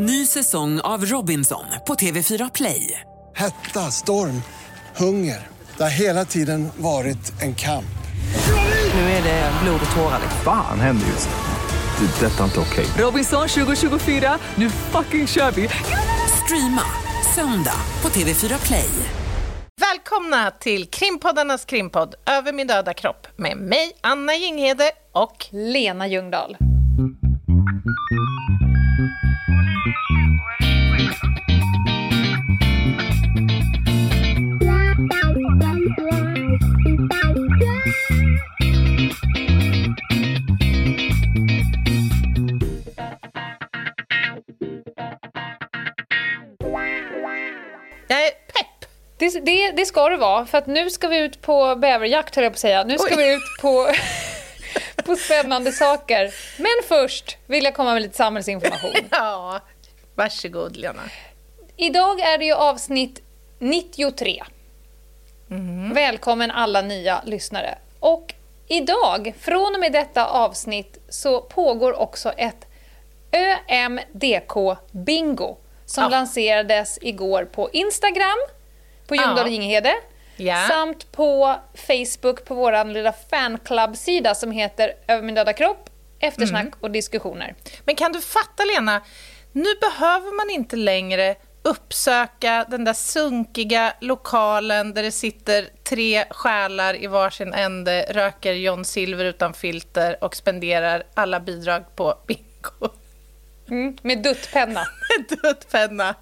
Ny säsong av Robinson på TV4 Play. Hetta, storm, hunger. Det har hela tiden varit en kamp. Nu är det blod och tårar. Fan händer just nu. Det. är Detta är inte okej. Robinson 2024, nu fucking kör vi! Streama söndag på TV4 Play. Välkomna till krimpoddarnas krimpodd Över min döda kropp med mig, Anna Jinghede och Lena Ljungdahl. jag Det, det, ska det vara, för att nu ska vi ut på bäverjakt höll jag på att säga. Nu ska Oj. vi ut på, på spännande saker. Men först vill jag komma med lite samhällsinformation. Ja, varsågod Lena. Idag är det ju avsnitt 93. Mhm. Välkommen alla nya lyssnare. Och idag, från och med detta avsnitt, så pågår också ett ÖMDK-bingo som Ja. lanserades igår på Instagram, på. Ljungdahl och Ginghede, Ja. samt på Facebook på vår lilla fanclub-sida som heter Över min döda kropp, eftersnack Mm. och diskussioner. Men kan du fatta Lena, nu behöver man inte längre uppsöka den där sunkiga lokalen där det sitter tre själar i varsin ände, röker John Silver utan filter och spenderar alla bidrag på bingo. Mm, med duttpenna. Duttpenna.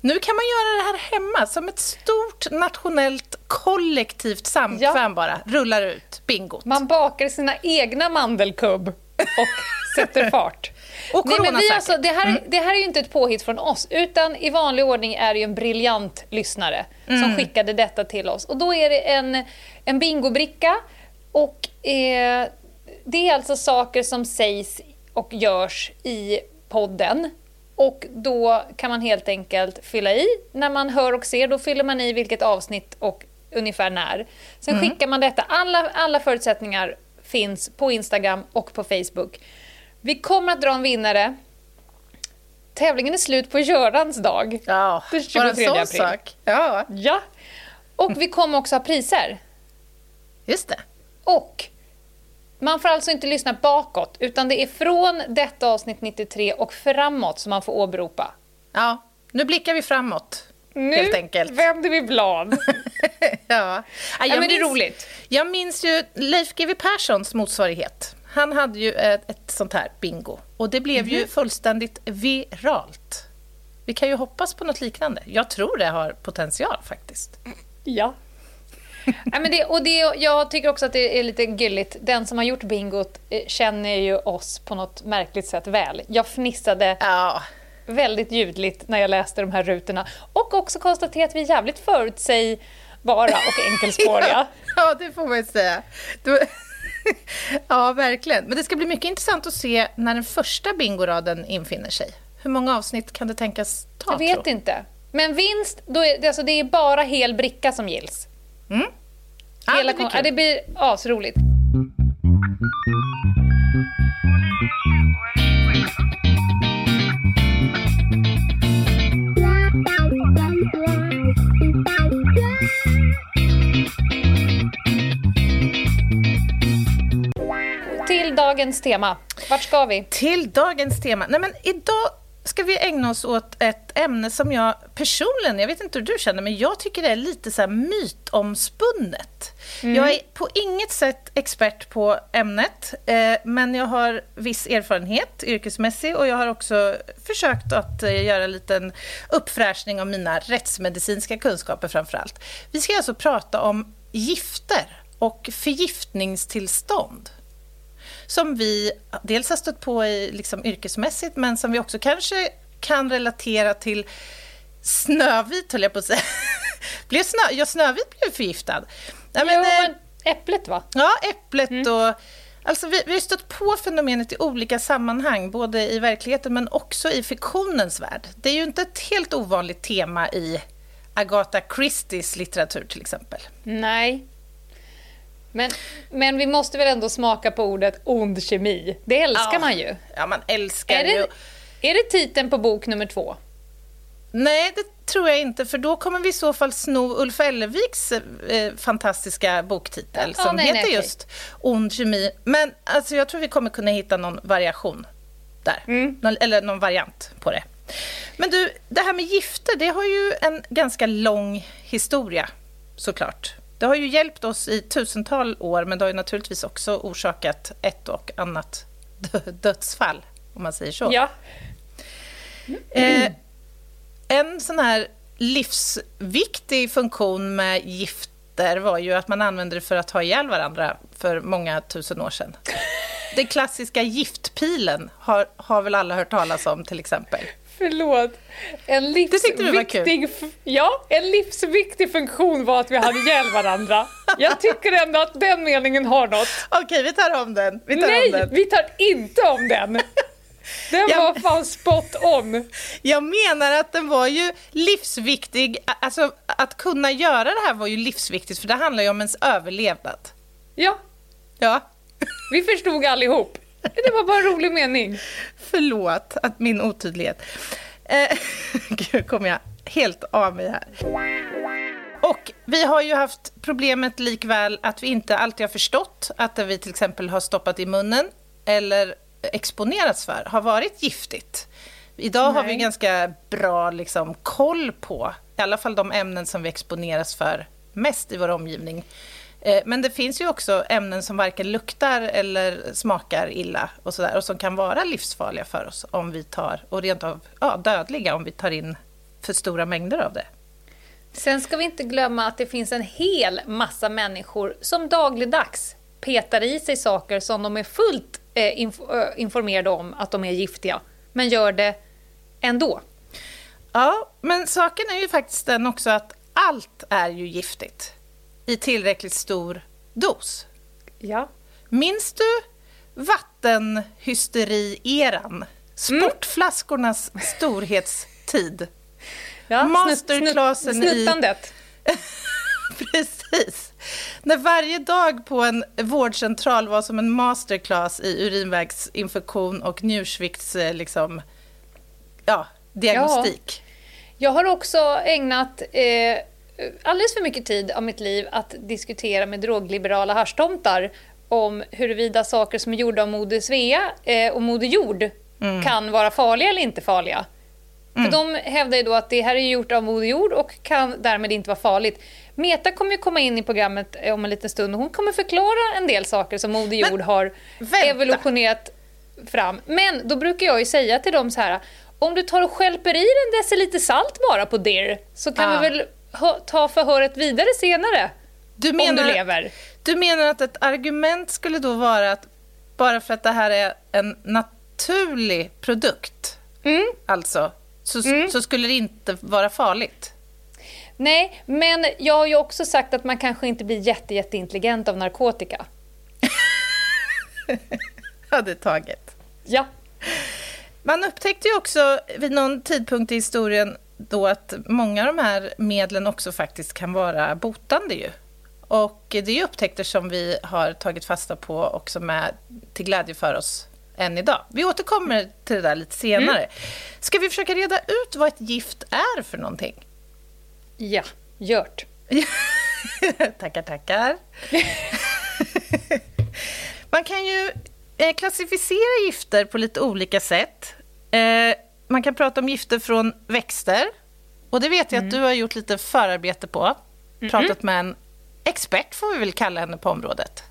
Nu kan man göra det här hemma som ett stort nationellt kollektivt samkväm Ja. bara. Rullar ut bingot. Man bakar sina egna mandelkubb och sätter fart. Och Nej, men vi alltså, det, här, det här är ju inte ett påhitt från oss, utan i vanlig ordning är det ju en briljant lyssnare som skickade detta till oss. Och då är det en, en bingobricka och eh, det är alltså saker som sägs och görs i podden. Och då kan man helt enkelt fylla i. När man hör och ser, då fyller man i vilket avsnitt och ungefär när. Sen skickar man detta. Alla, alla förutsättningar finns på Instagram och på Facebook. Vi kommer att dra en vinnare. Tävlingen är slut på Görans dag. Ja, Den bara en 23 sån april. sak. Ja, Ja. Och vi kommer också ha priser. just det. Och man får alltså inte lyssna bakåt, utan det är från detta avsnitt 93 och framåt som man får åberopa. Ja, nu blickar vi framåt. Nu Helt enkelt. vänder vi blad. Ja. Ja, men det är roligt. Jag minns ju Leif GW Perssons motsvarighet. Han hade ju ett, ett sånt här bingo. Och det blev Mhm. ju fullständigt viralt. Vi kan ju hoppas på något liknande. Jag tror det har potential faktiskt. Ja. Nej, men det, och det, jag tycker också att det är lite gulligt. Den som har gjort bingot eh, känner ju oss på något märkligt sätt väl. Jag fnissade Ja, väldigt ljudligt när jag läste de här rutorna. Och också konstaterade att vi är jävligt förutsägbara och enkelspåriga. ja det får man ju säga. Du... ja, verkligen. Men det ska bli mycket intressant att se när den första bingoraden infinner sig. Hur många avsnitt kan det tänkas ta? Jag vet inte. Men vinst, då är, alltså, det är bara hel bricka som gills. Ja, Hela det blir ja, det blir asroligt. Till dagens tema. Vart ska vi? Till dagens tema. Nej, men idag ska vi ägna oss åt ett ämne som jag personligen, jag vet inte hur du känner, men jag tycker det är lite så här mytomspunnet. Jag är på inget sätt expert på ämnet, eh, men jag har viss erfarenhet yrkesmässig och jag har också försökt att eh, göra en liten uppfräschning av mina rättsmedicinska kunskaper framför allt. Vi ska alltså prata om gifter och förgiftningstillstånd som vi dels har stött på i, liksom, yrkesmässigt men som vi också kanske kan relatera till Snövit, höll jag på att säga. blev snö, ja, Snövit blev förgiftad. Ja, men, jo, eh, men äpplet va? Ja, äpplet och... Alltså vi, vi har stött på fenomenet i olika sammanhang, både i verkligheten men också i fiktionens värld. Det är ju inte ett helt ovanligt tema i Agatha Christies litteratur till exempel. Nej. Men, men vi måste väl ändå smaka på ordet ond kemi? Det älskar Ja. man ju. Ja, man älskar Är det- ju... Är det titeln på bok nummer två? Nej, det tror jag inte, för då kommer vi i så fall sno Ulf Elleviks eh, fantastiska boktitel Ja, som nej, heter nej, just Ond kemi. Men alltså, jag tror vi kommer kunna hitta någon variation där. Mm. Någon, eller någon variant på det. Men du, det här med gifter, det har ju en ganska lång historia, såklart. Det har ju hjälpt oss i tusental år, men det har ju naturligtvis också orsakat ett och annat dö- dödsfall, om man säger så. Ja. Eh, en sån här livsviktig funktion med gifter var ju att man använde det för att ha ihjäl varandra för många tusen år sedan. Den klassiska giftpilen har, har väl alla hört talas om till exempel. Förlåt. En livsviktig, ja, en livsviktig funktion var att vi hade ihjäl varandra. Jag tycker ändå att den meningen har något. Okej, vi tar om den. Vi tar Nej, om den. vi tar inte om den. Den Ja. var fan spot on. Jag menar att den var ju livsviktig. Alltså, att kunna göra det här var ju livsviktigt, för det handlar ju om ens överlevnad. Ja, Ja, vi förstod allihop. Det var bara en rolig mening. Förlåt att min otydlighet. Eh, Gud, kommer jag helt av mig här. Och vi har ju haft problemet likväl att vi inte alltid har förstått att det vi till exempel har stoppat i munnen eller exponerats för har varit giftigt. Idag har vi Nej. ganska bra liksom, koll på i alla fall de ämnen som vi exponeras för mest i vår omgivning. Eh, Men det finns ju också ämnen som varken luktar eller smakar illa och, sådär, och som kan vara livsfarliga för oss om vi tar, och rent av ja, dödliga om vi tar in för stora mängder av det. Sen ska vi inte glömma att det finns en hel massa människor som dagligdags petar i sig saker som de är fullt eh, eh, informerade om att de är giftiga, men gör det ändå. Ja, men saken är ju faktiskt den också att allt är ju giftigt i tillräckligt stor dos. Ja. Minns du vattenhysteri-eran? Sportflaskornas storhetstid. ja Masterclassen snutt, i- snuttandet. Precis. När varje dag på en vårdcentral var som en masterclass i urinvägsinfektion och njursvikts eh, liksom, ja, diagnostik. Jag har också ägnat eh, alldeles för mycket tid av mitt liv att diskutera med drogliberala haschtomtar om huruvida saker som är gjorda av Moder Svea eh, och Moder Jord kan vara farliga eller inte farliga. För de hävdar ju då att det här är gjort av Moder Jord och kan därmed inte vara farligt. Meta kommer ju komma in i programmet eh, om en liten stund och hon kommer förklara en del saker som Moder Jord har vänta. evolutionerat fram. Men då brukar jag ju säga till dem så här, om du tar och skälper i en deciliter salt bara på dir så kan Ah. vi väl ta förhöret vidare senare. Du om menar, du lever. du menar att ett argument skulle då vara att bara för att det här är en naturlig produkt, Mm. alltså, så, så skulle det inte vara farligt? Nej, men jag har ju också sagt att man kanske inte blir jätte, jätteintelligent av narkotika. Ja, det är taget. Ja. Man upptäckte ju också vid någon tidpunkt i historien då att många av de här medlen också faktiskt kan vara botande ju. Och det är upptäckter som vi har tagit fasta på och som är till glädje för oss än idag. Vi återkommer till det där lite senare. Ska vi försöka reda ut vad ett gift är för någonting? Ja, gjort. tackar, tackar. Man kan ju eh, klassificera gifter på lite olika sätt. Eh, man kan prata om gifter från växter. Och det vet jag att du har gjort lite förarbete på. Pratat med en expert, får vi väl kalla henne, på området.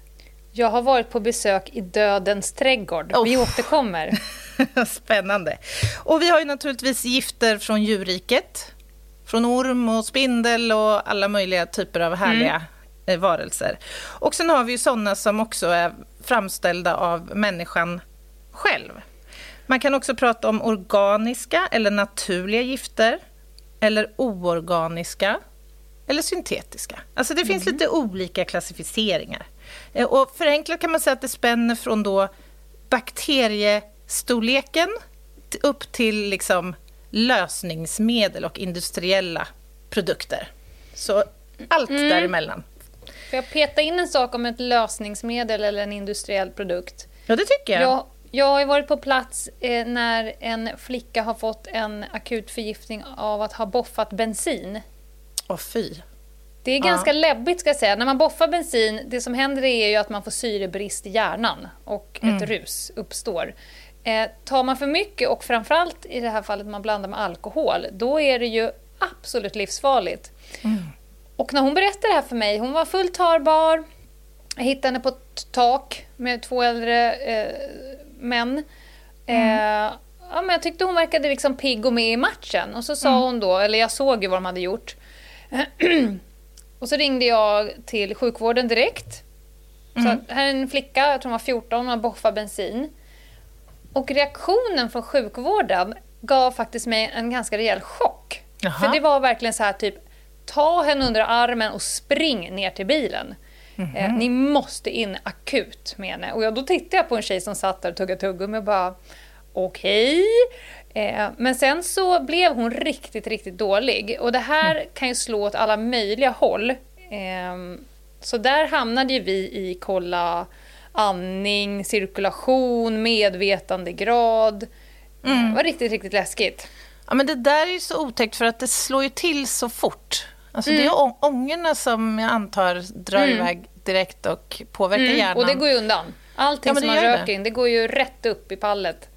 Jag har varit på besök i Dödens trädgård. Vi Oh. återkommer. Spännande. Och vi har ju naturligtvis gifter från djurriket. Från orm och spindel och alla möjliga typer av härliga eh, varelser. Och sen har vi ju sådana som också är framställda av människan själv. Man kan också prata om organiska eller naturliga gifter. Eller oorganiska. Eller syntetiska. Alltså det finns lite olika klassificeringar. Eh, Och förenklat kan man säga att det spänner från då bakteriestorleken upp till liksom lösningsmedel och industriella produkter. Så allt däremellan. Får jag peta in en sak om ett lösningsmedel eller en industriell produkt? Ja, det tycker jag. Jag, Jag har varit på plats eh, när en flicka har fått en akut förgiftning av att ha boffat bensin. Åh fy. Det är ganska läbbigt ska jag säga. När man boffar bensin, det som händer är ju att man får syrebrist i hjärnan och ett rus uppstår. Eh, tar man för mycket och framförallt i det här fallet man blandar med alkohol, då är det ju absolut livsfarligt. Och när hon berättade det här för mig, hon var fullt tarbar, jag hittade henne på ett tak med två äldre eh, män. Eh, ja, men jag tyckte hon verkade liksom pigg och med i matchen. Och så sa hon då, eller jag såg ju vad de hade gjort. och så ringde jag till sjukvården direkt. Så att här är en flicka, jag tror hon var 14, hon har boffat bensin. Och reaktionen från sjukvården gav faktiskt mig en ganska rejäl chock. Jaha. För det var verkligen så här typ, ta henne under armen och spring ner till bilen. Eh, ni måste in akut med henne. Och jag, då tittade jag på en tjej som satt där och tuggade tuggummi och bara okej. Eh, men sen så blev hon riktigt, riktigt dålig. Och det här kan ju slå åt alla möjliga håll. Ehm, så där hamnade ju vi i kolla andning, cirkulation, medvetandegrad. Mm. Det var riktigt, riktigt läskigt. Ja, men det där är ju så otäckt för att det slår ju till så fort. Alltså Det är Mm. ångorna som jag antar drar iväg direkt och påverkar hjärnan. Mm. Och det går ju undan. Allting Ja, som man det. röker in, det går ju rätt upp i pallet.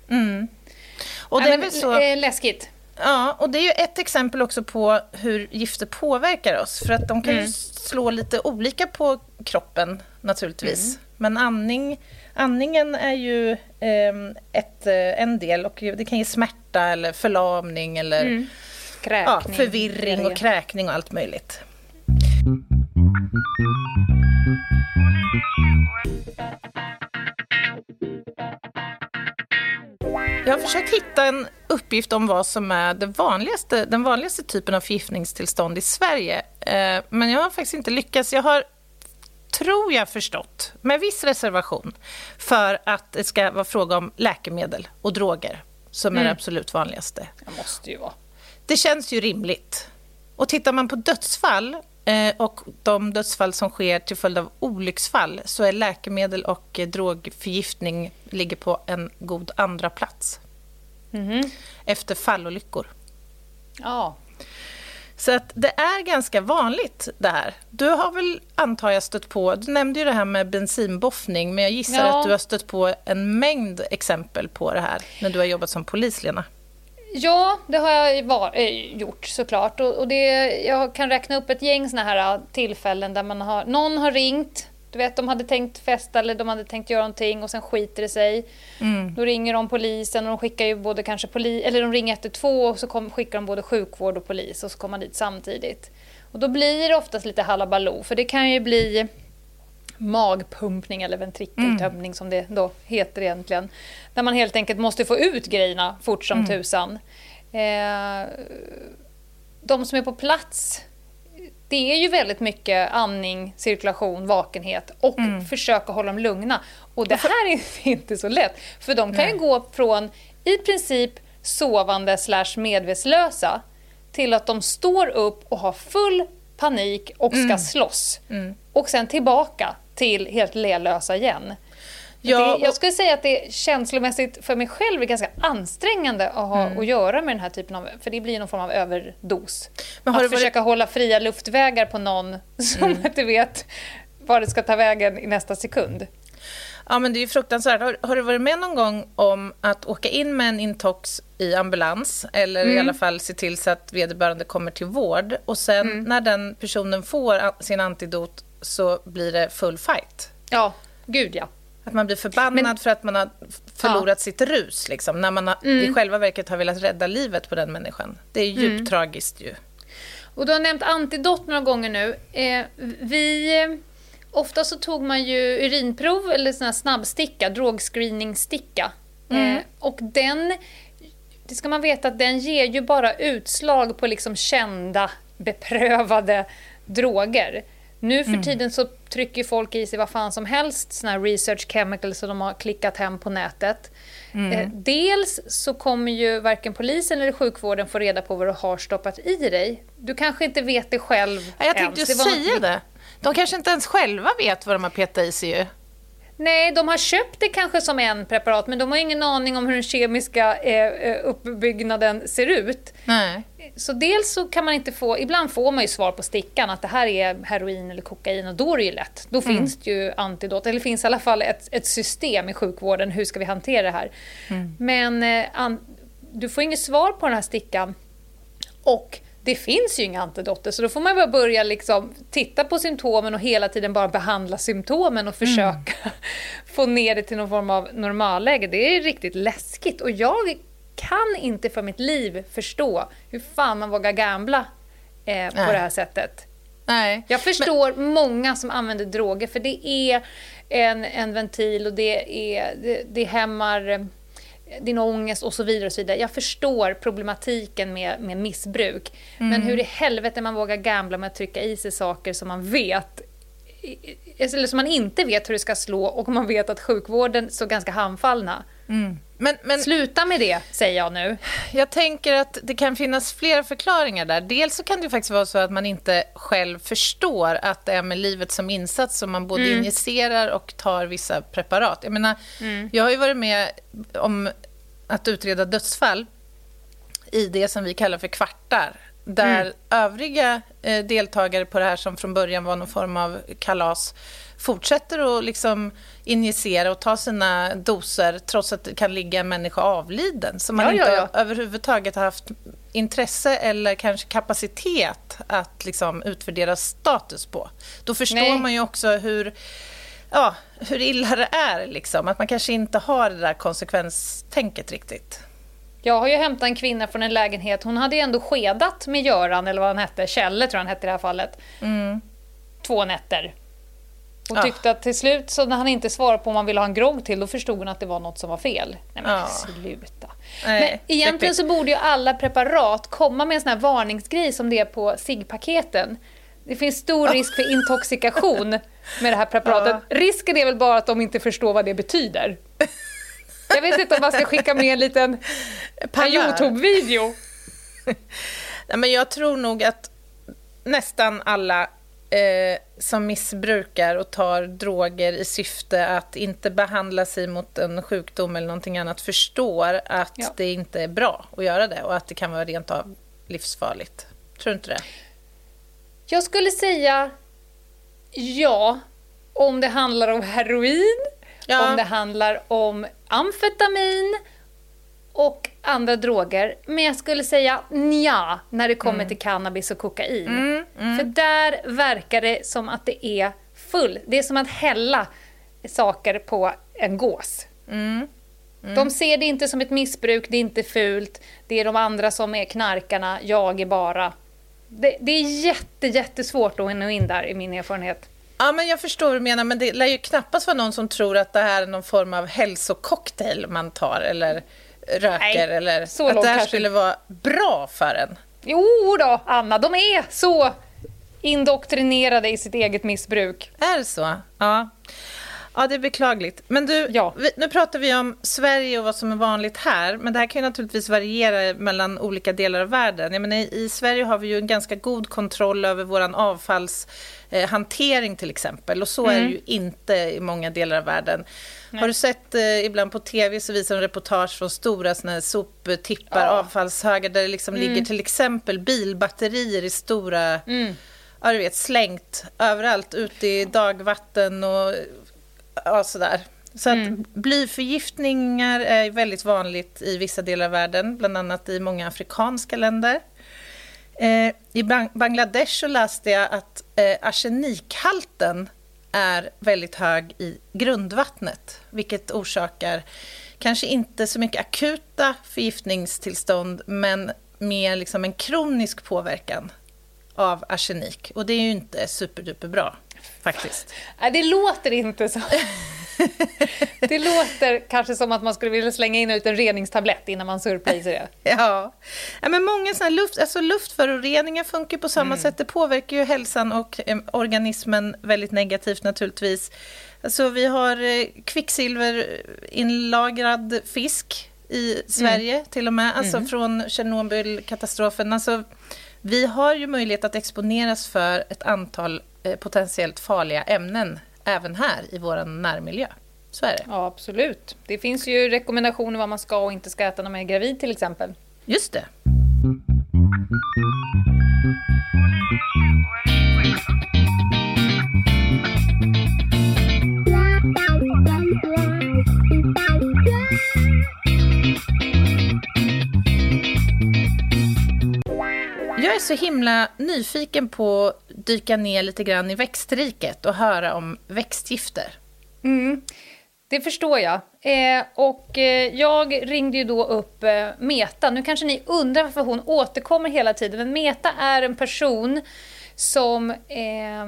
och det är väl så... eh, läskigt. Ja, och det är ju ett exempel också på hur gifter påverkar oss. För att de kan Mm. ju slå lite olika på kroppen naturligtvis. Mm. Men andning, andningen är ju ehm, ett, eh, en del och det kan ge smärta eller förlamning eller Mm. ja, förvirring och kräkning och allt möjligt. Jag har försökt hitta en uppgift om vad som är det vanligaste, den vanligaste typen av förgiftningstillstånd i Sverige. Eh, Men jag har faktiskt inte lyckats. Jag har, tror jag, förstått, med viss reservation, för att det ska vara fråga om läkemedel och droger som är det absolut vanligaste. Det måste ju vara. Det känns ju rimligt. Och tittar man på dödsfall och de dödsfall som sker till följd av olycksfall så är läkemedel och eh, drogförgiftning ligger på en god andra plats efter fallolyckor. Ja. Så att det är ganska vanligt det här. Du har väl, antar jag, stött på... Du nämnde ju det här med bensinboffning, men jag gissar Ja. att du har stött på en mängd exempel på det här när du har jobbat som polis, Lena. Ja, det har jag var, eh, gjort såklart. Och, och det, jag kan räkna upp ett gäng såna här eh, tillfällen där man har, någon har ringt, du vet de hade tänkt festa eller de hade tänkt göra någonting och sen skiter det sig. Då ringer de polisen och de skickar ju både kanske poli, eller de ringer efter två och så kom, skickar de både sjukvård och polis och så kommer man dit samtidigt. Och då blir det oftast lite halabaloo för det kan ju bli magpumpning eller ventrikeltömning som det då heter egentligen. Där man helt enkelt måste få ut grejerna fort som tusan. Eh, de som är på plats, det är ju väldigt mycket andning, cirkulation, vakenhet och försöka hålla dem lugna. Och det här är inte så lätt, för de kan ju gå från i princip sovande slash medvetslösa till att de står upp och har full panik och ska slåss. Och sen tillbaka till helt lelösa igen. Ja, det, jag skulle säga att det känslomässigt för mig själv är ganska ansträngande att ha Mm. att göra med den här typen av, för det blir någon form av överdos. Men har att varit- försöka hålla fria luftvägar på någon som Mm. inte vet var det ska ta vägen i nästa sekund. Ja, men det är ju fruktansvärt. Har, har du varit med någon gång om att åka in med en intox i ambulans eller Mm. i alla fall se till så att vederbörande kommer till vård och sen Mm. när den personen får sin antidot så blir det full fight? Ja, gud ja. Att man blir förbannad Men- för att man har förlorat sitt rus, liksom, när man har, Mm. i själva verket har velat rädda livet på den människan. Det är djupt Mm. tragiskt ju. Och du har nämnt antidot några gånger nu. Eh, vi, eh, ofta så tog man ju urinprov eller sån här snabbsticka, drogscreening-sticka. Eh, och den, det ska man veta att den ger ju bara utslag på liksom kända, beprövade droger. Nu för tiden så trycker folk i sig vad fan som helst, såna här research chemicals som de har klickat hem på nätet. Eh, dels så kommer ju varken polisen eller sjukvården få reda på vad du har stoppat i dig. Du kanske inte vet det själv Ja, Jag tänkte ens. ju Det var säga något- det. De kanske inte ens själva vet vad de har petat i sig ju. Nej, de har köpt det kanske som en preparat men de har ingen aning om hur den kemiska eh, eh, uppbyggnaden ser ut. Nej. Så dels så kan man inte få, ibland får man ju svar på stickan att det här är heroin eller kokain och då är det ju lätt. Då Mm. finns det ju antidot, eller det finns i alla fall ett, ett system i sjukvården, hur ska vi hantera det här? Mm. Men eh, an, du får inget svar på den här stickan och det finns ju inga antidoter så då får man bara börja liksom titta på symptomen och hela tiden bara behandla symptomen och försöka få ner det till någon form av normalläge. Det är riktigt läskigt och jag kan inte för mitt liv förstå hur fan man vågar gambla eh, på det här sättet. Nej. Jag förstår många som använder droger för det är en, en ventil och det, är, det, det hämmar eh, din ångest och så vidare. och så vidare. Jag förstår problematiken med, med missbruk. Men hur i helvete man vågar gambla med att trycka i sig saker som man vet eller som man inte vet hur det ska slå och man vet att sjukvården står ganska handfallna. Men, men Sluta med det, säger jag nu. jag tänker att det kan finnas flera förklaringar där. Dels så kan det faktiskt vara så att man inte själv förstår att det är med livet som insats som man både injicerar och tar vissa preparat. Jag menar, jag har ju varit med om att utreda dödsfall i det som vi kallar för kvartar. Där övriga eh, deltagare på det här som från början var någon form av kalas fortsätter att liksom injicera och ta sina doser trots att det kan ligga en människa avliden som man Ja, ja, inte ja. överhuvudtaget har haft intresse eller kanske kapacitet att liksom utvärdera status på. Då förstår Nej. man ju också hur, ja, hur illa det är. Liksom. Att man kanske inte har det där konsekvenstänket riktigt. Jag har ju hämtat en kvinna från en lägenhet. Hon hade ju ändå skedat med Göran, eller vad han hette. Kjelle tror jag han hette i det här fallet. Två nätter. Och Ja. tyckte att till slut, så när han inte svarade på om han ville ha en grogg till, då förstod hon att det var något som var fel. Nej men Ja. sluta. Nej, men egentligen så borde ju alla preparat komma med en sån här varningsgrej som det är på ciggpaketen. Det finns stor risk för intoxikation med det här preparatet. Risken är väl bara att de inte förstår vad det betyder. Jag vet inte om man ska skicka med en liten. Youtube-video. Nej, men jag tror nog att nästan alla eh, som missbrukar och tar droger i syfte att inte behandla sig mot en sjukdom eller någonting annat förstår att Ja. det inte är bra att göra det och att det kan vara rent av livsfarligt. Tror du inte det? Jag skulle säga ja, om det handlar om heroin, Ja. om det handlar om amfetamin och andra droger. Men jag skulle säga nja när det kommer till cannabis och kokain. För där verkar det som att det är full. Det är som att hälla saker på en gås. De ser det inte som ett missbruk, det är inte fult. Det är de andra som är knarkarna, jag är bara... Det, det är jätte, jättesvårt att nå in där i min erfarenhet. Ja, men jag förstår vad du menar, men det lär ju knappast vara någon som tror att det här är någon form av hälsococktail man tar eller röker Nej, eller så att det här kanske skulle vara bra för en. Jo då, Anna, de är så indoktrinerade i sitt eget missbruk. Är det så? Ja. Ja, det är beklagligt. Men du, Ja. vi, nu pratar vi om Sverige och vad som är vanligt här, men det här kan ju naturligtvis variera mellan olika delar av världen. Jag menar, i, Sverige har vi ju en ganska god kontroll över vår avfallshantering eh, hantering till exempel, och så är det ju inte i många delar av världen. Har du sett eh, ibland på tv så visar de reportage från stora såna här soptippar, Ja. avfallshögar där det liksom ligger till exempel bilbatterier i stora ja, du vet, slängt överallt, ute i dagvatten och ja, sådär. Så att blyförgiftningar är väldigt vanligt i vissa delar av världen, bland annat i många afrikanska länder. Eh, I Bang- Bangladesh så läste jag att eh, arsenikhalten är väldigt hög i grundvattnet, vilket orsakar kanske inte så mycket akuta förgiftningstillstånd, men mer liksom en kronisk påverkan av arsenik. Och det är ju inte superduper bra, faktiskt. Det låter inte så. Det låter kanske som att man skulle vilja slänga in en reningstablett innan man surplar i sig det. Ja. ja men många såna här luft, alltså luftföroreningar funkar på samma sätt. Det påverkar ju hälsan och eh, organismen väldigt negativt naturligtvis. Alltså, vi har eh, kvicksilverinlagrad fisk i Sverige till och med, alltså från Tjernobylkatastrofen. Alltså, vi har ju möjlighet att exponeras för ett antal eh, potentiellt farliga ämnen även här i vår närmiljö. Så är det. Ja, absolut. Det finns ju rekommendationer vad man ska och inte ska äta när man är gravid till exempel. Just det. Jag är så himla nyfiken på dyka ner lite grann i växtriket och höra om växtgifter. Det förstår jag. Eh, och eh, jag ringde ju då upp eh, Meta. Nu kanske ni undrar varför hon återkommer hela tiden. Men Meta är en person som eh,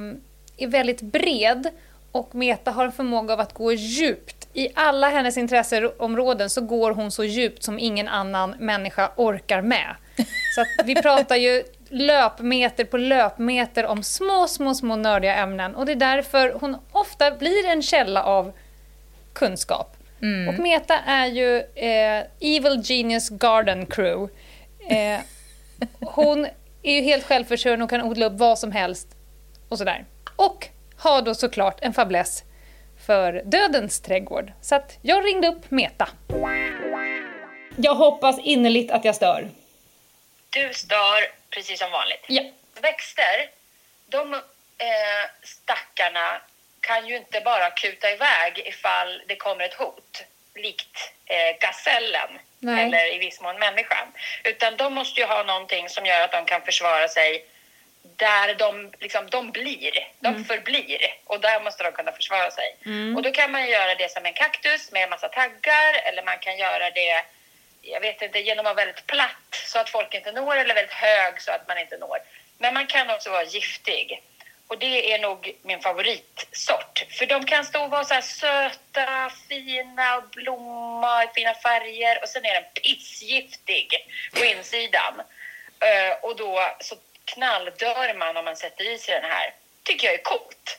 är väldigt bred och Meta har en förmåga av att gå djupt. I alla hennes intresseområden så går hon så djupt som ingen annan människa orkar med. Så att vi pratar ju löpmeter på löpmeter om små, små, små nördiga ämnen. Och det är därför hon ofta blir en källa av kunskap. Och Meta är ju eh, Evil Genius Garden Crew. Eh, hon är ju helt självförsörjande och kan odla upp vad som helst och sådär. Och har då såklart en fäbless för dödens trädgård. Så att jag ringde upp Meta. Jag hoppas innerligt att jag stör. Du stör precis som vanligt. Ja. Växter, de eh, stackarna kan ju inte bara kuta iväg ifall det kommer ett hot, likt eh, gasellen Nej. eller i viss mån människan. Utan de måste ju ha någonting som gör att de kan försvara sig där de, liksom, de blir, de förblir och där måste de kunna försvara sig. Och då kan man göra det som en kaktus med en massa taggar eller man kan göra det jag vet inte, genom att vara väldigt platt så att folk inte når eller väldigt hög så att man inte når. Men man kan också vara giftig. Och det är nog min favoritsort. För de kan stå och vara så här söta, fina, blomma i fina färger och sen är den pissgiftig på insidan. Eh, och då så knalldör man om man sätter i sig den här. tycker jag är coolt.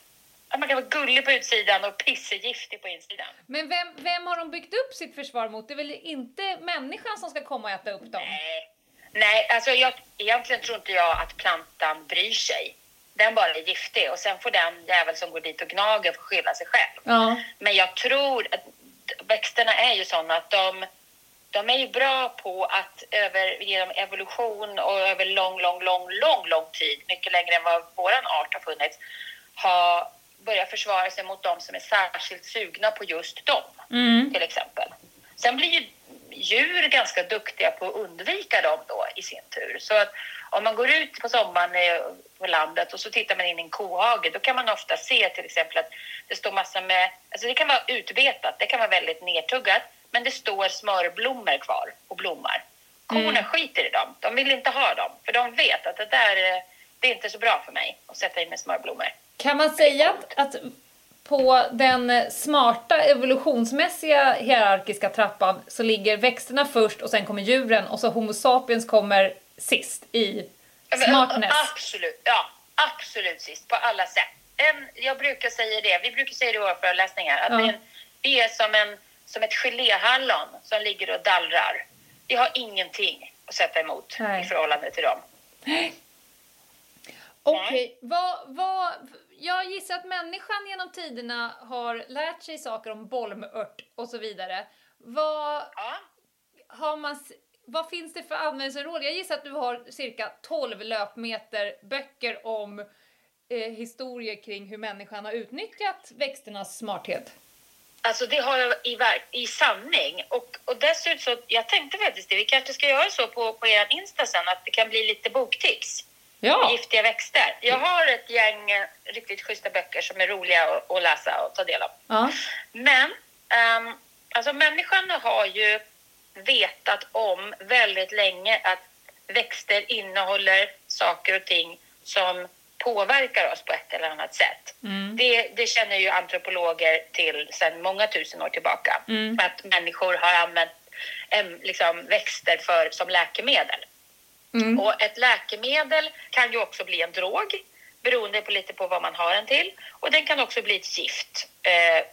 Att man kan vara gullig på utsidan och pissegiftig på insidan. Men vem, vem har de byggt upp sitt försvar mot? Det är väl inte människan som ska komma och äta upp dem? Nej, Nej alltså jag, egentligen tror inte jag att plantan bryr sig. Den bara är giftig och sen får den jävel som går dit och gnager få skylla sig själv. Ja. Men jag tror att växterna är ju sådana att de, de är ju bra på att över, genom evolution och över lång, lång, lång, lång, lång tid, mycket längre än vad våran art har funnits, ha börjat försvara sig mot de som är särskilt sugna på just dem, till exempel. Sen blir ju djur ganska duktiga på att undvika dem då i sin tur. Så att om man går ut på sommaren på landet och så tittar man in i en kohage, då kan man ofta se till exempel att det står massor med, alltså det kan vara utbetat, det kan vara väldigt nedtuggat, men det står smörblommor kvar och blommar. Korna skiter i dem, de vill inte ha dem, för de vet att det där, eh, det är inte så bra för mig att sätta in med smörblommor. Kan man säga att, att på den smarta evolutionsmässiga hierarkiska trappan så ligger växterna först och sen kommer djuren och så Homo sapiens kommer sist i smartness? Absolut, ja, absolut sist på alla sätt. En, jag brukar säga det, vi brukar säga det i våra föreläsningar, att Ja. vi, är en- vi är som, en, som ett geléhallon som ligger och dallrar. Vi har ingenting att sätta emot Nej. i förhållande till dem. Okej, vad, vad, jag gissar att människan genom tiderna har lärt sig saker om bolmört och så vidare. Vad, Ja. har man, vad finns det för användningsområde? Jag gissar att du har cirka 12 löpmeter böcker om eh, historier kring hur människan har utnyttjat växternas smarthet. Alltså det har jag i, i sanning. Och, och dessutom så, jag tänkte faktiskt det, vi kanske ska göra så på, på er Insta sen, att det kan bli lite boktips. Ja, Giftiga växter. Jag har ett gäng eh, riktigt schyssta böcker som är roliga att, att läsa och ta del av. ja. Men um, alltså människan har ju vetat om väldigt länge att växter innehåller saker och ting som påverkar oss på ett eller annat sätt. Det, det känner ju antropologer till sedan många tusen år tillbaka. Att människor har använt em, liksom, växter för, som läkemedel. Och ett läkemedel kan ju också bli en drog beroende på lite på vad man har den till. Och den kan också bli ett gift eh,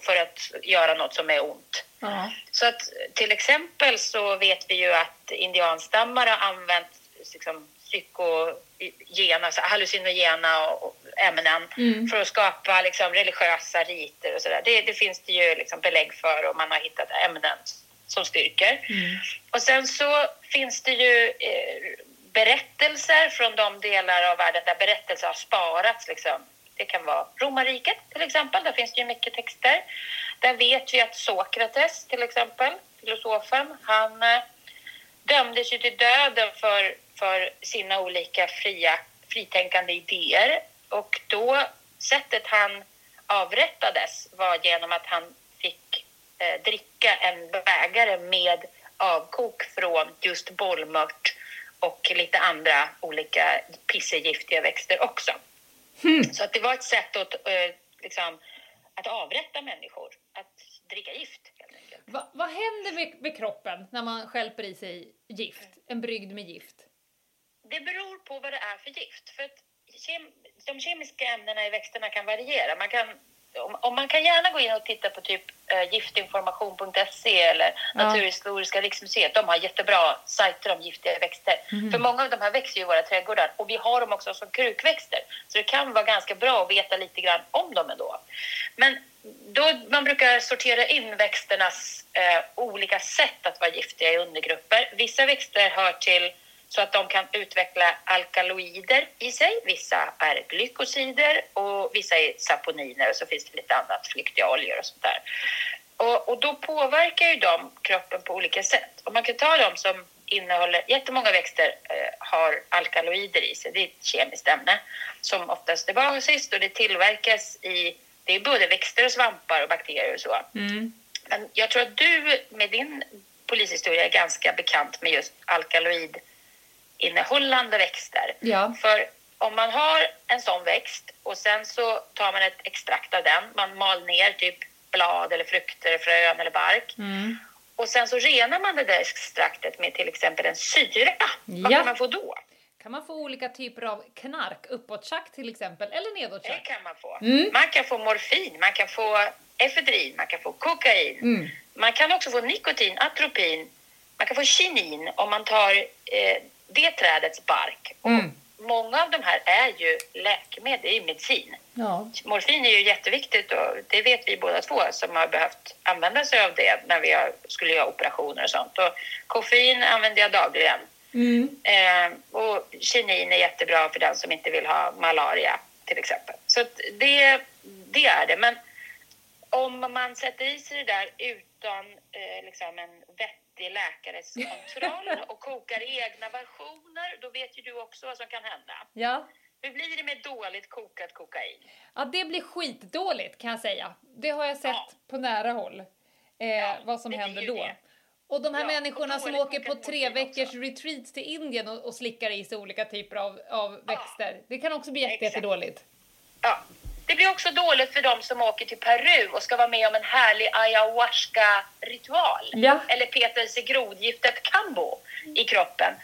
för att göra något som är ont. ja. Så att till exempel så vet vi ju att indianstammar har använt liksom, psykogena, alltså hallucinogena och, ämnen för att skapa liksom, religiösa riter och sådär. Det, det finns det ju liksom belägg för och man har hittat ämnen som styrker. Och sen så finns det ju eh, berättelser från de delar av världen där berättelser har sparats. Liksom. Det kan vara romarriket till exempel, där finns det ju mycket texter. Där vet vi att Sokrates till exempel, filosofen, han eh, dömdes ju till döden för, för sina olika fria, fritänkande idéer. Och då, sättet han avrättades var genom att han fick eh, dricka en bägare med avkok från just bollmört och lite andra olika pissegiftiga växter också. Så att det var ett sätt att, eh, liksom, att avrätta människor, att dricka gift. Va, vad händer med, med kroppen när man stjälper i sig gift? En brygd med gift? Det beror på vad det är för gift. För att kem, de kemiska ämnena i växterna kan variera. Man kan, om, man kan gärna gå in och titta på typ eh, giftinformation.se eller Naturhistoriska riksmuseet. De har jättebra sajter om giftiga växter. För många av de här växer ju i våra trädgårdar och vi har dem också som krukväxter. Så det kan vara ganska bra att veta lite grann om dem ändå. Men då, man brukar sortera in växternas eh, olika sätt att vara giftiga i undergrupper. Vissa växter hör till så att de kan utveckla alkaloider i sig. Vissa är glykosider och vissa är saponiner och så finns det lite annat, flyktiga oljor och sånt där. Och, och då påverkar ju de kroppen på olika sätt. Och man kan ta dem som innehåller, jättemånga växter eh, har alkaloider i sig. Det är ett kemiskt ämne som oftast är basiskt och det tillverkas i, det är både växter och svampar och bakterier och så. Men jag tror att du med din polishistoria är ganska bekant med just alkaloid innehållande växter. Ja. För om man har en sån växt och sen så tar man ett extrakt av den, man mal ner typ blad eller frukter, frön eller bark. Mm. Och sen så renar man det där extraktet med till exempel en syra. Vad Ja. kan man få då? Kan man få olika typer av knark, uppåttjack till exempel, eller Det nedåttjack? kan man få. Mm. Man kan få morfin, man kan få efedrin, man kan få kokain. Mm. Man kan också få nikotin, atropin, man kan få kinin om man tar eh, det trädets bark. Mm. Många av de här är ju läkemedel, ju medicin. Ja. Morfin är ju jätteviktigt och det vet vi båda två som har behövt använda sig av det när vi skulle göra operationer och sånt. Och koffein använder jag dagligen. Mm. Eh, och kinin är jättebra för den som inte vill ha malaria till exempel. Så det, det är det. Men om man sätter i sig det där utan eh, liksom en vettig läkares kontroll och kokar egna versioner, då vet ju du också vad som kan hända. ja. Hur blir det med dåligt kokat kokain? Ja, det blir skitdåligt kan jag säga. Det har jag sett Ja. på nära håll. Eh, Ja, vad som händer då. det. Och de här Ja, människorna som åker på tre veckors också. retreats till Indien och, och slickar i sig olika typer av, av växter. Det kan också bli jätte, jättedåligt. Ja. Det blir också dåligt för de som åker till Peru och ska vara med om en härlig ayahuasca-ritual. Ja. Eller Peter Segrodgiftet kambo i kroppen.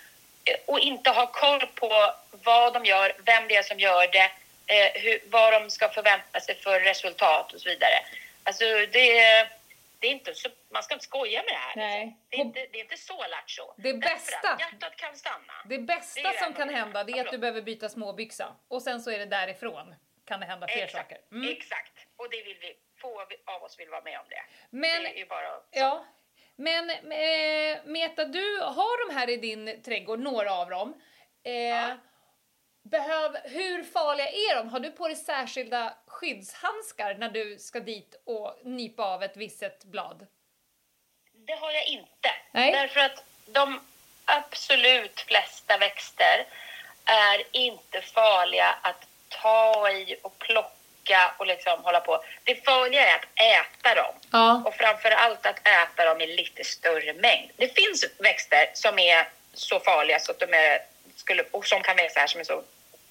Och inte ha koll på vad de gör, vem det är som gör det, eh, hur, vad de ska förvänta sig för resultat och så vidare. Alltså det, det är inte så, man ska inte skoja med det här. Nej. Det, är inte, det är inte så lattjo. Det bästa- Hjärtat kan stanna. Det bästa Det som kan hända det är att du behöver byta småbyxa. Och sen så är det därifrån kan det hända fler Exakt, saker. Mm. exakt. Och det vill vi, få av oss vill vara med om det. Men- det är ju bara Ja. Men eh, Meta, du har de här i din trädgård, några av dem. Eh, behöv, hur farliga är de? Har du på dig särskilda skyddshandskar när du ska dit och nypa av ett visset blad? Det har jag inte. Nej. Därför att de absolut flesta växter är inte farliga att ta i och plocka och liksom hålla på. Det farliga är att äta dem. Ja. Och framför allt att äta dem i lite större mängd. Det finns växter som är så farliga så att de är, skulle, och som kan växa här som är så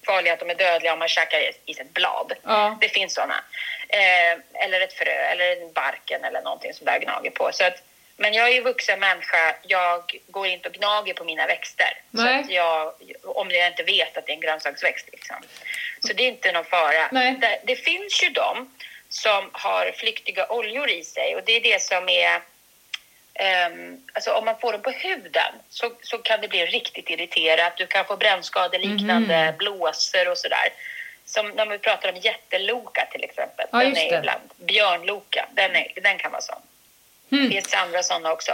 farliga att de är dödliga om man käkar i- ett blad. Ja. Det finns sådana. Eh, eller ett frö eller en barken eller någonting som där gnager på. Så att, men jag är ju vuxen människa. Jag går inte och gnager på mina växter. Så Nej. att jag, om jag inte vet att det är en grönsaksväxt. Liksom. Så det är inte någon fara. Det, det finns ju de som har flyktiga oljor i sig och det är det som är Ehm, alltså om man får dem på huden så, så kan det bli riktigt irriterat. Du kan få brännskadeliknande Mhm. blåsor och sådär. Som när vi pratar om jätteloka till exempel. Ja, den är ibland. Björnloka, den, är, den kan vara sån. Hmm. Det finns andra såna också.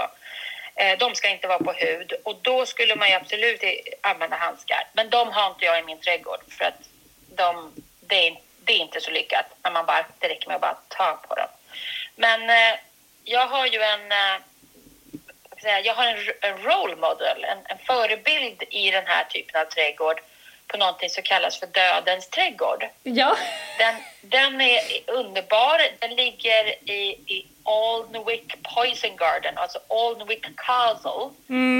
Eh, de ska inte vara på hud och då skulle man ju absolut använda handskar. Men de har inte jag i min trädgård för att de, det, är, det är inte så lyckat när man bara, det räcker med att bara ta på dem. Men eh, jag har ju en, eh, jag har en, en role model, en, en förebild i den här typen av trädgård på någonting som kallas för dödens trädgård. Ja. Den, den är underbar. Den ligger i, i Alnwick Poison Garden, alltså Alnwick Castle,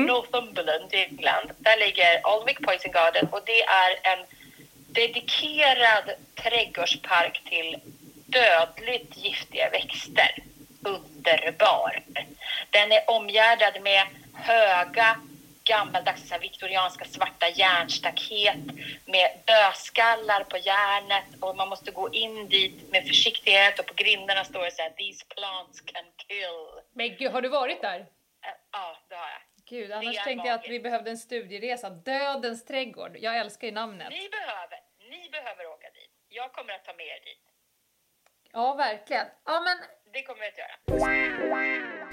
Northumberland i England. Där ligger Alnwick Poison Garden och det är en dedikerad trädgårdspark till dödligt giftiga växter. Underbar. Den är omgärdad med höga gammaldags så viktorianska svarta järnstaket med dödskallar på järnet och man måste gå in dit med försiktighet och på grindarna står det så här “These plants can kill”. Men gud, har du varit där? Eh, Ja, det har jag. Gud, annars tänkte jag att vi behövde en studieresa. Dödens trädgård. Jag älskar ju namnet. Ni behöver, ni behöver åka dit. Jag kommer att ta med er dit. Ja, verkligen. Ja, men... Det kommer jag att göra.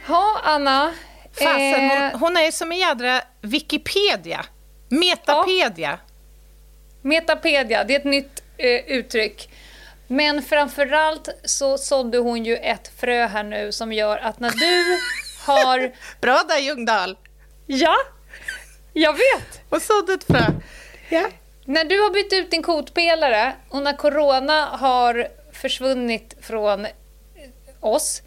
Ja, Anna. Fasen, eh, hon, hon är som en jädra Wikipedia. Metapedia. Metapedia, det är ett nytt eh, uttryck. Men framförallt så sådde hon ju ett frö här nu som gör att när du har... Bra där Ljungdahl. Ja, jag vet! Och sådde ett frö. Ja. När du har bytt ut din kotpelare och när corona har försvunnit från eh, oss,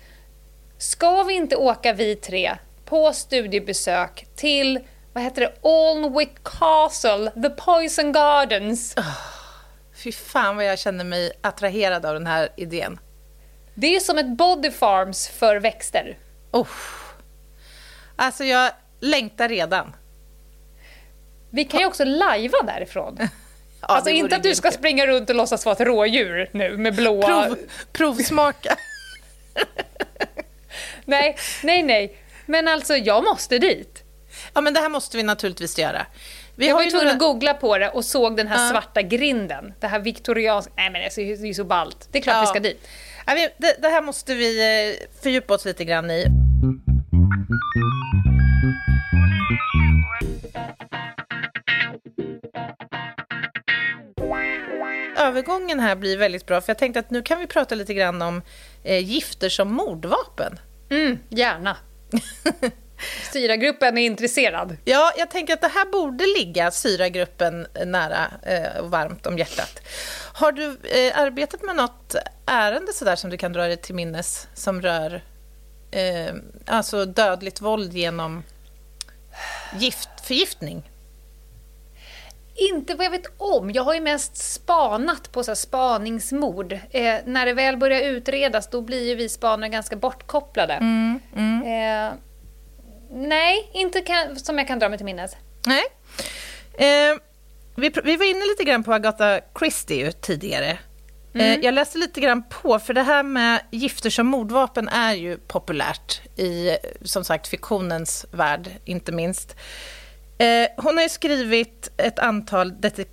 ska vi inte åka vi tre på studiebesök till, vad heter det, Alnwick Castle, The Poison Gardens? Fy fan vad jag känner mig attraherad av den här idén. Det är som ett body farms för växter. Oh. Alltså jag längtar redan. Vi kan ju också lajva därifrån. Ja, alltså inte att du ska springa runt och låtsas vara ett rådjur nu med blåa... Prov, provsmaka. Nej, nej, nej. Men alltså, jag måste dit. Ja, men det här måste vi naturligtvis göra. Vi Jag har var ju tvungen att googla på det och såg den här Ja. svarta grinden. Det här viktorianska... Nej men det är ju så ballt. Det är klart Ja. vi ska dit. Det, det här måste vi eh, fördjupa oss lite grann i. Övergången här blir väldigt bra, för jag tänkte att nu kan vi prata lite grann om eh, gifter som mordvapen. Mm, gärna. Syragruppen är intresserad. Ja, jag tänker att det här borde ligga Syragruppen nära eh, och varmt om hjärtat. Har du eh, arbetat med något ärende sådär som du kan dra dig till minnes som rör eh, alltså dödligt våld genom gift, förgiftning? Inte vad jag vet om. Jag har ju mest spanat på så här spaningsmord. Eh, när det väl börjar utredas då blir ju vi spanare ganska bortkopplade. Eh, nej, inte kan, som jag kan dra mig till minnes. Nej. Eh, vi, vi var inne lite grann på Agatha Christie tidigare. Eh, jag läste lite grann på, för det här med gifter som mordvapen är ju populärt i, eh, som sagt, fiktionens värld, inte minst. Eh, hon har ju skrivit ett antal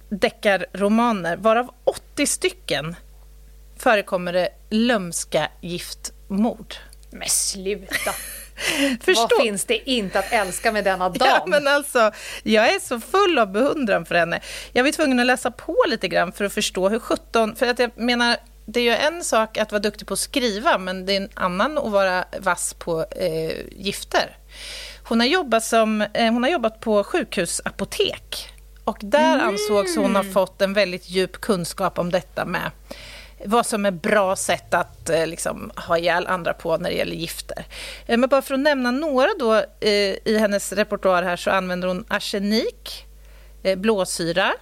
deckarromaner, varav 80 stycken förekommer det lömska giftmord. Men sluta! Förstå. Vad finns det inte att älska med denna dam? Ja, men alltså, jag är så full av beundran för henne. Jag var tvungen att läsa på lite grann för att förstå hur 17... För att jag menar, det är ju en sak att vara duktig på att skriva, men det är en annan att vara vass på eh, gifter. Hon har, jobbat som, eh, hon har jobbat på sjukhusapotek. Och där ansågs hon ha fått en väldigt djup kunskap om detta med vad som är bra sätt att eh, liksom, ha ihjäl andra på när det gäller gifter. Eh, men bara för att nämna några då, i hennes repertoar här så använder hon arsenik, blåsyra,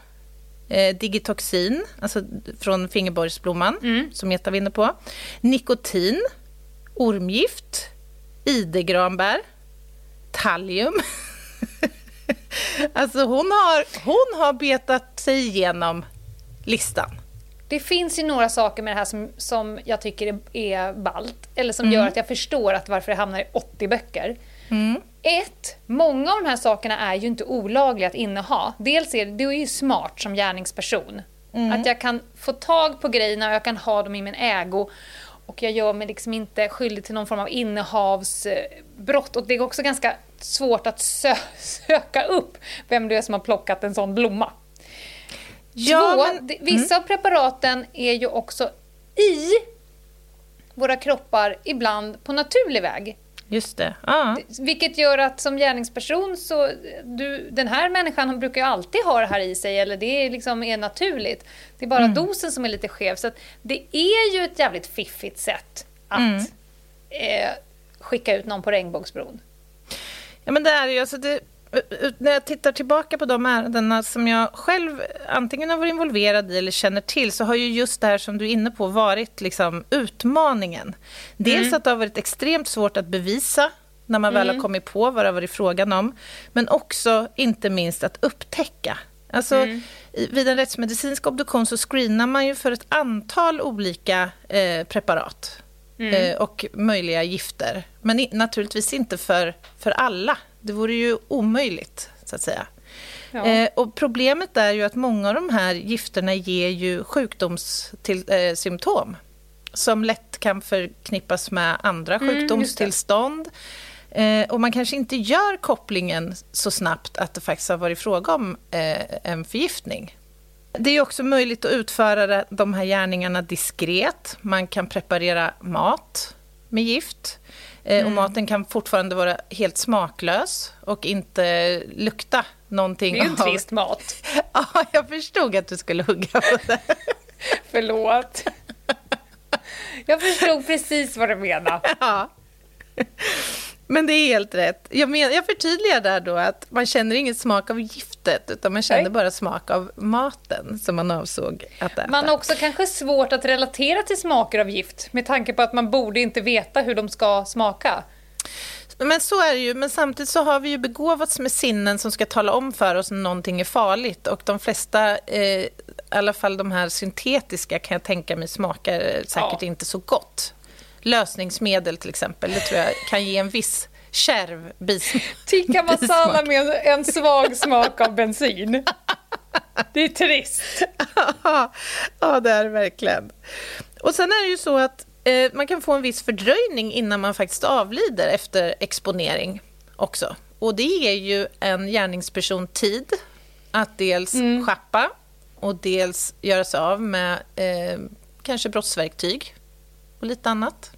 digitoxin, alltså från fingerborgsblomman, som Meta var inne på, nikotin, ormgift, idegranbär, tallium. alltså hon har, hon har betat sig igenom listan. Det finns ju några saker med det här som, som jag tycker är, är ballt, eller som gör att jag förstår att varför det hamnar i 80 böcker. Ett, många av de här sakerna är ju inte olagliga att inneha. Dels är det, du är ju smart som gärningsperson. Att jag kan få tag på grejerna och jag kan ha dem i min ägo. Och jag gör mig liksom inte skyldig till någon form av innehavsbrott. Och det är också ganska svårt att sö söka upp vem det är som har plockat en sån blomma. Ja, Två, men- mm. vissa av preparaten är ju också i våra kroppar ibland på naturlig väg. Just det. Ja. Vilket gör att som gärningsperson så, du, den här människan brukar ju alltid ha det här i sig, eller det är liksom är naturligt. Det är bara Mm. dosen som är lite skev. Så det är ju ett jävligt fiffigt sätt att Mm. eh, skicka ut någon på regnbågsbron. Ja, men det är ju, alltså det, när jag tittar tillbaka på de ärendena som jag själv antingen har varit involverad i eller känner till så har ju just det här som du är inne på varit liksom utmaningen. Dels att det har varit extremt svårt att bevisa när man väl har kommit på vad det har varit frågan om, men också inte minst att upptäcka. Alltså, i, vid en rättsmedicinsk obduktion så screenar man ju för ett antal olika eh, preparat eh, och möjliga gifter. Men naturligtvis inte för, för alla. Det vore ju omöjligt, så att säga. Ja. Eh, och problemet är ju att många av de här gifterna ger ju sjukdomssymptom eh, som lätt kan förknippas med andra sjukdomstillstånd. Eh, och man kanske inte gör kopplingen så snabbt att det faktiskt har varit fråga om eh, en förgiftning. Det är också möjligt att utföra de här gärningarna diskret. Man kan preparera mat med gift. Eh, Och maten kan fortfarande vara helt smaklös och inte lukta någonting Det är ju en av... trist mat. Ja, jag förstod att du skulle hugga på det. Förlåt. Jag förstod precis vad du menar. Ja. Men det är helt rätt. Jag, men, jag förtydligar där då att man känner ingen smak av giftet, utan man känner Nej. bara smak av maten som man avsåg att äta. Man har också kanske svårt att relatera till smaker av gift med tanke på att man borde inte veta hur de ska smaka. Men så är det ju, men samtidigt så har vi ju begåvats med sinnen som ska tala om för oss när någonting är farligt. Och de flesta, eh, i alla fall de här syntetiska, kan jag tänka mig smakar eh, säkert Ja. inte så gott. Lösningsmedel till exempel, det tror jag kan ge en viss kärv bismak. Tikka masala med en, en svag smak av bensin. Det är trist. ja, det är det verkligen. Och sen är det ju så att eh, man kan få en viss fördröjning innan man faktiskt avlider efter exponering också. Och det ger ju en gärningsperson tid att dels Mm. schappa och dels göra sig av med eh, kanske brottsverktyg och lite annat.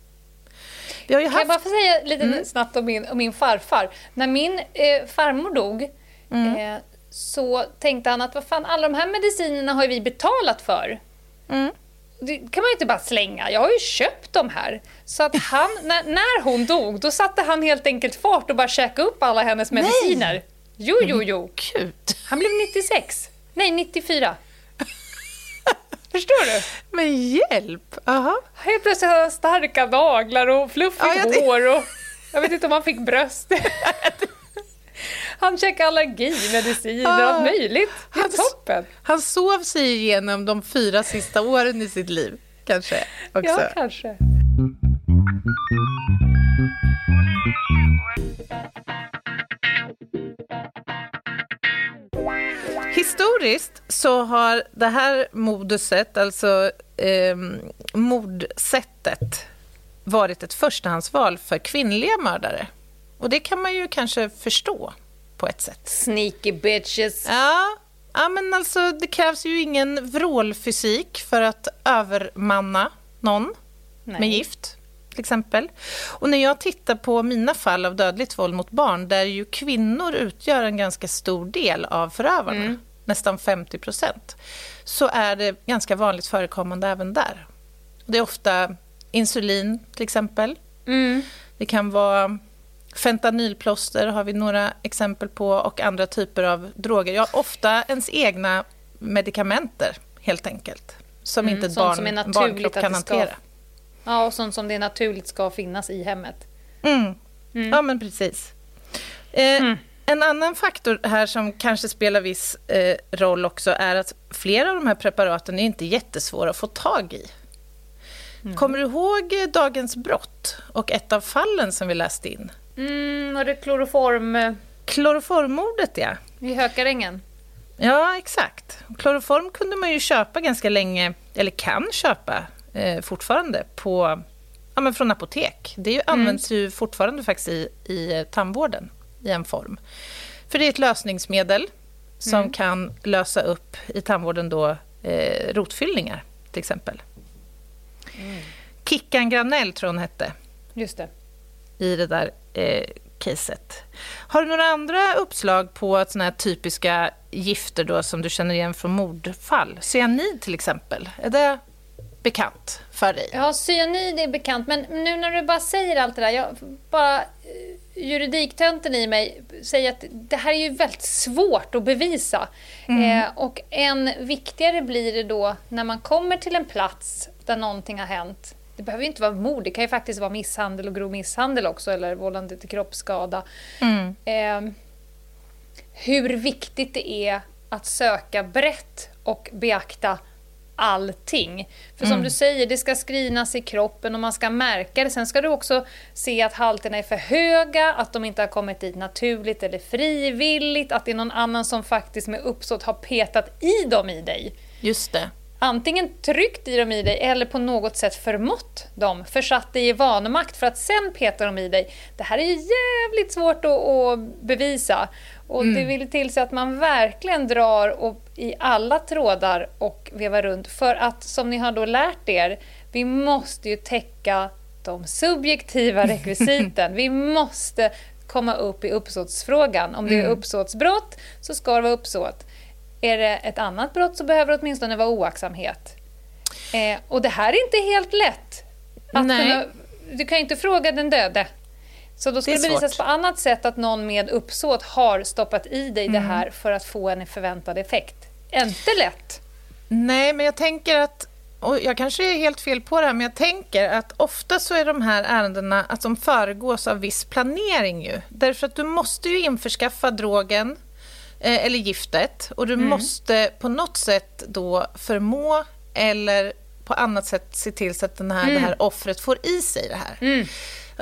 Vi har ju Kan jag haft... bara få säga lite snabbt om min, om min farfar? När min eh, farmor dog eh, så tänkte han att vad fan, alla de här medicinerna har vi betalat för. Mm. Det kan man ju inte bara slänga. Jag har ju köpt de här. Så att han, när, när hon dog, då satte han helt enkelt fart och bara käkade upp alla hennes mediciner. Jo, jo, jo. Gud. Han blev 96. Nej, 94. Förstår du? Men hjälp! Aha. Helt plötsligt hade han starka naglar och fluffigt Ja, hår och jag vet inte om han fick bröst. Han checkade allergimediciner och Ah. allt möjligt. Det är Han- toppen. Han sov sig igenom de fyra sista åren i sitt liv, kanske. Också. Ja, kanske. Historiskt så har det här moduset, alltså eh, mordsättet, varit ett förstahandsval för kvinnliga mördare. Och det kan man ju kanske förstå på ett sätt. Sneaky bitches. Ja, ja men alltså det krävs ju ingen vrålfysik för att övermanna någon Nej. med gift, till exempel. Och när jag tittar på mina fall av dödligt våld mot barn, där ju kvinnor utgör en ganska stor del av förövarna, nästan 50 procent, så är det ganska vanligt förekommande även där. Det är ofta insulin, till exempel. Mm. Det kan vara fentanylplåster, har vi några exempel på, och andra typer av droger. Ja, ofta ens egna medikamenter, helt enkelt. Som inte ett barn, som är en barnkropp kan hantera. Ja, och sånt som det naturligt ska finnas i hemmet. Mm. Ja, men precis. Eh, En annan faktor här som kanske spelar viss eh, roll också är att flera av de här preparaten är inte jättesvåra att få tag i. Kommer du ihåg eh, Dagens brott och ett av fallen som vi läste in? Mm, och det kloroform eh, Kloroformmordet, ja. i Hökarängen. Ja, exakt. Kloroform kunde man ju köpa ganska länge, eller kan köpa eh, fortfarande, på, ja, men från apotek. Det ju, används ju fortfarande faktiskt i, i eh, tandvården i en form. För det är ett lösningsmedel som kan lösa upp i tandvården då, eh, rotfyllningar, till exempel. Kickan Granell tror jag hon hette Just det. i det där eh, caset. Har du några andra uppslag på såna här typiska gifter då som du känner igen från mordfall? Cyanid till exempel, är det bekant för dig? Ja, cyanid är bekant, men nu när du bara säger allt det där, jag bara eh, juridiktönten i mig säger att det här är ju väldigt svårt att bevisa. Eh, och än viktigare blir det då när man kommer till en plats där någonting har hänt. Det behöver ju inte vara mord, det kan ju faktiskt vara misshandel och grov misshandel också, eller vållande till kroppsskada. Eh, hur viktigt det är att söka brett och beakta allting. För som du säger, det ska skrinas i kroppen och man ska märka det. Sen ska du också se att halterna är för höga, att de inte har kommit dit naturligt eller frivilligt, att det är någon annan som faktiskt med uppsåt har petat i dem i dig. Just det. Antingen tryckt i dem i dig eller på något sätt förmått dem, försatt dig i vanmakt för att sen peta dem i dig. Det här är ju jävligt svårt att, att bevisa. Och det vill till sig att man verkligen drar och, i alla trådar och vevar runt. För att, som ni har då lärt er, vi måste ju täcka de subjektiva rekvisiten. vi måste komma upp i uppsåtsfrågan. Om det är uppsåtsbrott så ska det vara uppsåt. Är det ett annat brott så behöver det åtminstone vara oaktsamhet. Eh, och det här är inte helt lätt. Kunna, du kan ju inte fråga den döde. Så då ska Det det, bevisas svårt. på annat sätt att någon med uppsåt har stoppat i dig Mm. det här för att få en förväntad effekt. Inte lätt. Nej, men jag tänker att, och jag kanske är helt fel på det här, men jag tänker att ofta så är de här ärendena att de föregås av viss planering ju. Därför att du måste ju införskaffa drogen eh, eller giftet och du måste på något sätt då förmå eller på annat sätt se till så att den här, det här offret får i sig det här.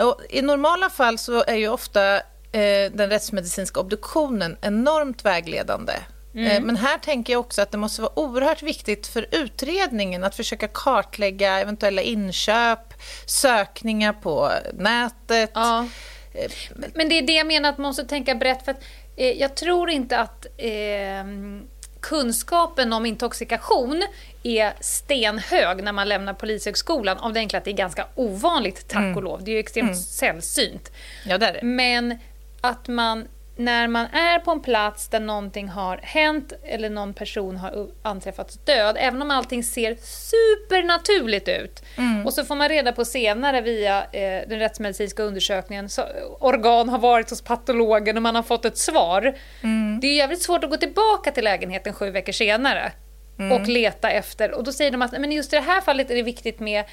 Och I normala fall så är ju ofta eh, den rättsmedicinska obduktionen enormt vägledande. Eh, men här tänker jag också att det måste vara oerhört viktigt för utredningen att försöka kartlägga eventuella inköp, sökningar på nätet. Ja. Men det är det jag menar att man måste tänka brett. För att, eh, jag tror inte att eh, kunskapen om intoxikation är stenhög när man lämnar Polishögskolan av det enkla att det är ganska ovanligt, tack och lov. Det är ju extremt sällsynt. Ja, det är det. Men att man, när man är på en plats där någonting har hänt eller någon person har anträffats död, även om allting ser supernaturligt ut, och så får man reda på senare via eh, den rättsmedicinska undersökningen, så, organ har varit hos patologen och man har fått ett svar. Det är jävligt svårt att gå tillbaka till lägenheten sju veckor senare och leta efter. Och då säger de att men just i det här fallet är det viktigt med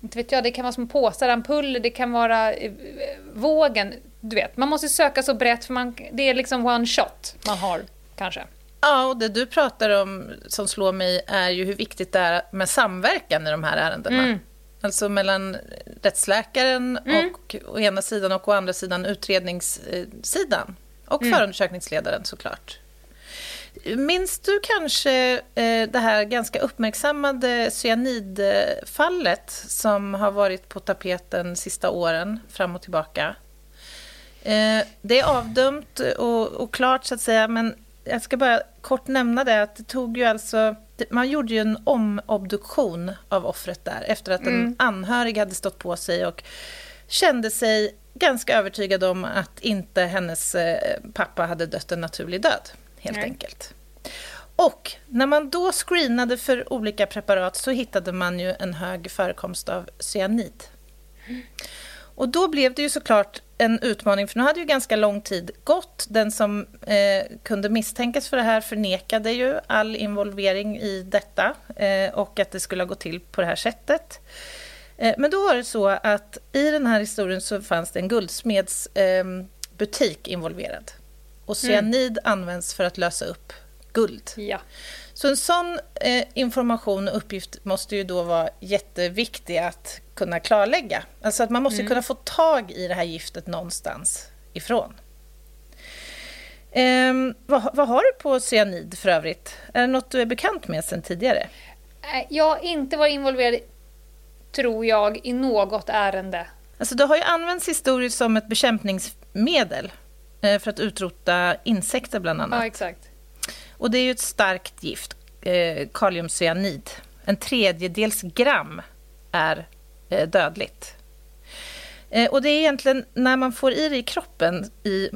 inte vet jag, det kan vara små påsar, ampuller, det kan vara eh, vågen. Du vet, man måste söka så brett för man, det är liksom one shot man har kanske. Ja, och det du pratar om som slår mig är ju hur viktigt det är med samverkan i de här ärendena. Alltså mellan rättsläkaren och, å ena sidan och å andra sidan utredningssidan. Och förundersökningsledaren såklart. Minns du kanske eh, det här ganska uppmärksammade cyanidfallet som har varit på tapeten sista åren, fram och tillbaka? Eh, det är avdömt och, och klart, så att säga, men jag ska bara kort nämna det att det tog ju alltså... Man gjorde ju en omobduktion av offret där efter att en anhörig hade stått på sig och kände sig ganska övertygad om att inte hennes eh, pappa hade dött en naturlig död, helt Nej. enkelt. Och när man då screenade för olika preparat så hittade man ju en hög förekomst av cyanid. Och då blev det ju såklart en utmaning, för nu hade ju ganska lång tid gått. Den som eh, kunde misstänkas för det här förnekade ju all involvering i detta eh, och att det skulle ha gått till på det här sättet. Eh, men då var det så att i den här historien så fanns det en guldsmedsbutik eh, butik involverad. Och cyanid används för att lösa upp guld. Ja. Så en sån eh, information och uppgift måste ju då vara jätteviktig att kunna klarlägga. Alltså att man måste kunna få tag i det här giftet någonstans ifrån. Ehm, vad, vad har du på cyanid för övrigt? Är det något du är bekant med sedan tidigare? Nej, Jag har inte varit involverad, tror jag, i något ärende. Alltså det har ju använts historiskt som ett bekämpningsmedel eh, för att utrota insekter bland annat. Ja, exakt. Och det är ju ett starkt gift, eh, kaliumcyanid. En tredjedels gram är eh, dödligt. Eh, och det är egentligen när man får i det i kroppen, i,